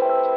Bye.